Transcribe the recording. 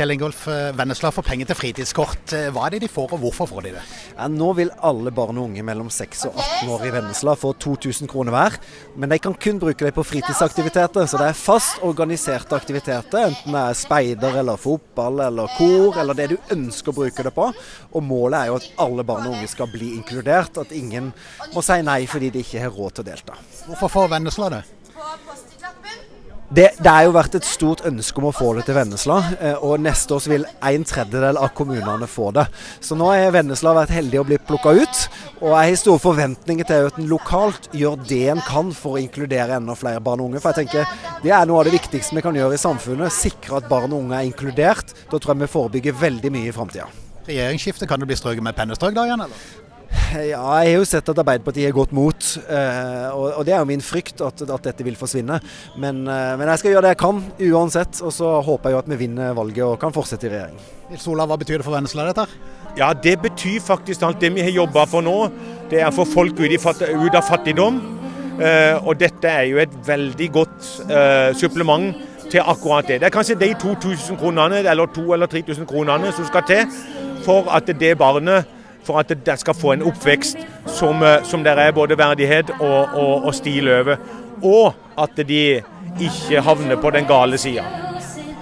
Kjell Ingolf eh, Vennesla får penger til fritidskort. Eh, hva er det de får, og hvorfor får de det? Ja, nå vil alle barn og unge mellom 6 og 18 år i Vennesla få 2000 kroner hver. Men de kan kun bruke det på fritidsaktiviteter, så det er fast organiserte aktiviteter. Enten det er speider eller fotball eller kor, eller det du ønsker å bruke det på. Og målet er jo at alle barn og unge skal bli inkludert. At ingen må si nei fordi de ikke har råd til å delta. Hvorfor får Vennesla det? Det, det har jo vært et stort ønske om å få det til Vennesla, eh, og neste år vil en tredjedel av kommunene få det. Så nå har Vennesla vært heldig å bli plukka ut, og jeg har store forventninger til at en lokalt gjør det en kan for å inkludere enda flere barn og unge. For jeg tenker det er noe av det viktigste vi kan gjøre i samfunnet, sikre at barn og unge er inkludert. Da tror jeg vi forebygger veldig mye i framtida. Regjeringsskifte, kan det bli strøket med pennestrøk da igjen, eller? Ja, jeg har jo sett at Arbeiderpartiet har gått mot, eh, og, og, det er jo min frykt at, at dette vil forsvinne. Men, eh, men, jeg skal gjøre det jeg kan uansett, og så håper jeg jo at vi vinner valget og kan fortsette i regjering. Nils Olav, hva betyr det for Vennesla dette? Ja, Det betyr faktisk alt det vi har jobba for nå. Det er å få folk ut, ut av fattigdom. Eh, og dette er jo et veldig godt eh, supplement til akkurat det. Det er kanskje de 2000 kronene eller 2000 eller 3000 kronene som skal til for at det barnet for at de skal få en oppvekst som, eh, som der er både verdighet og, og, og stil over. Og at de ikke havner på den gale sida.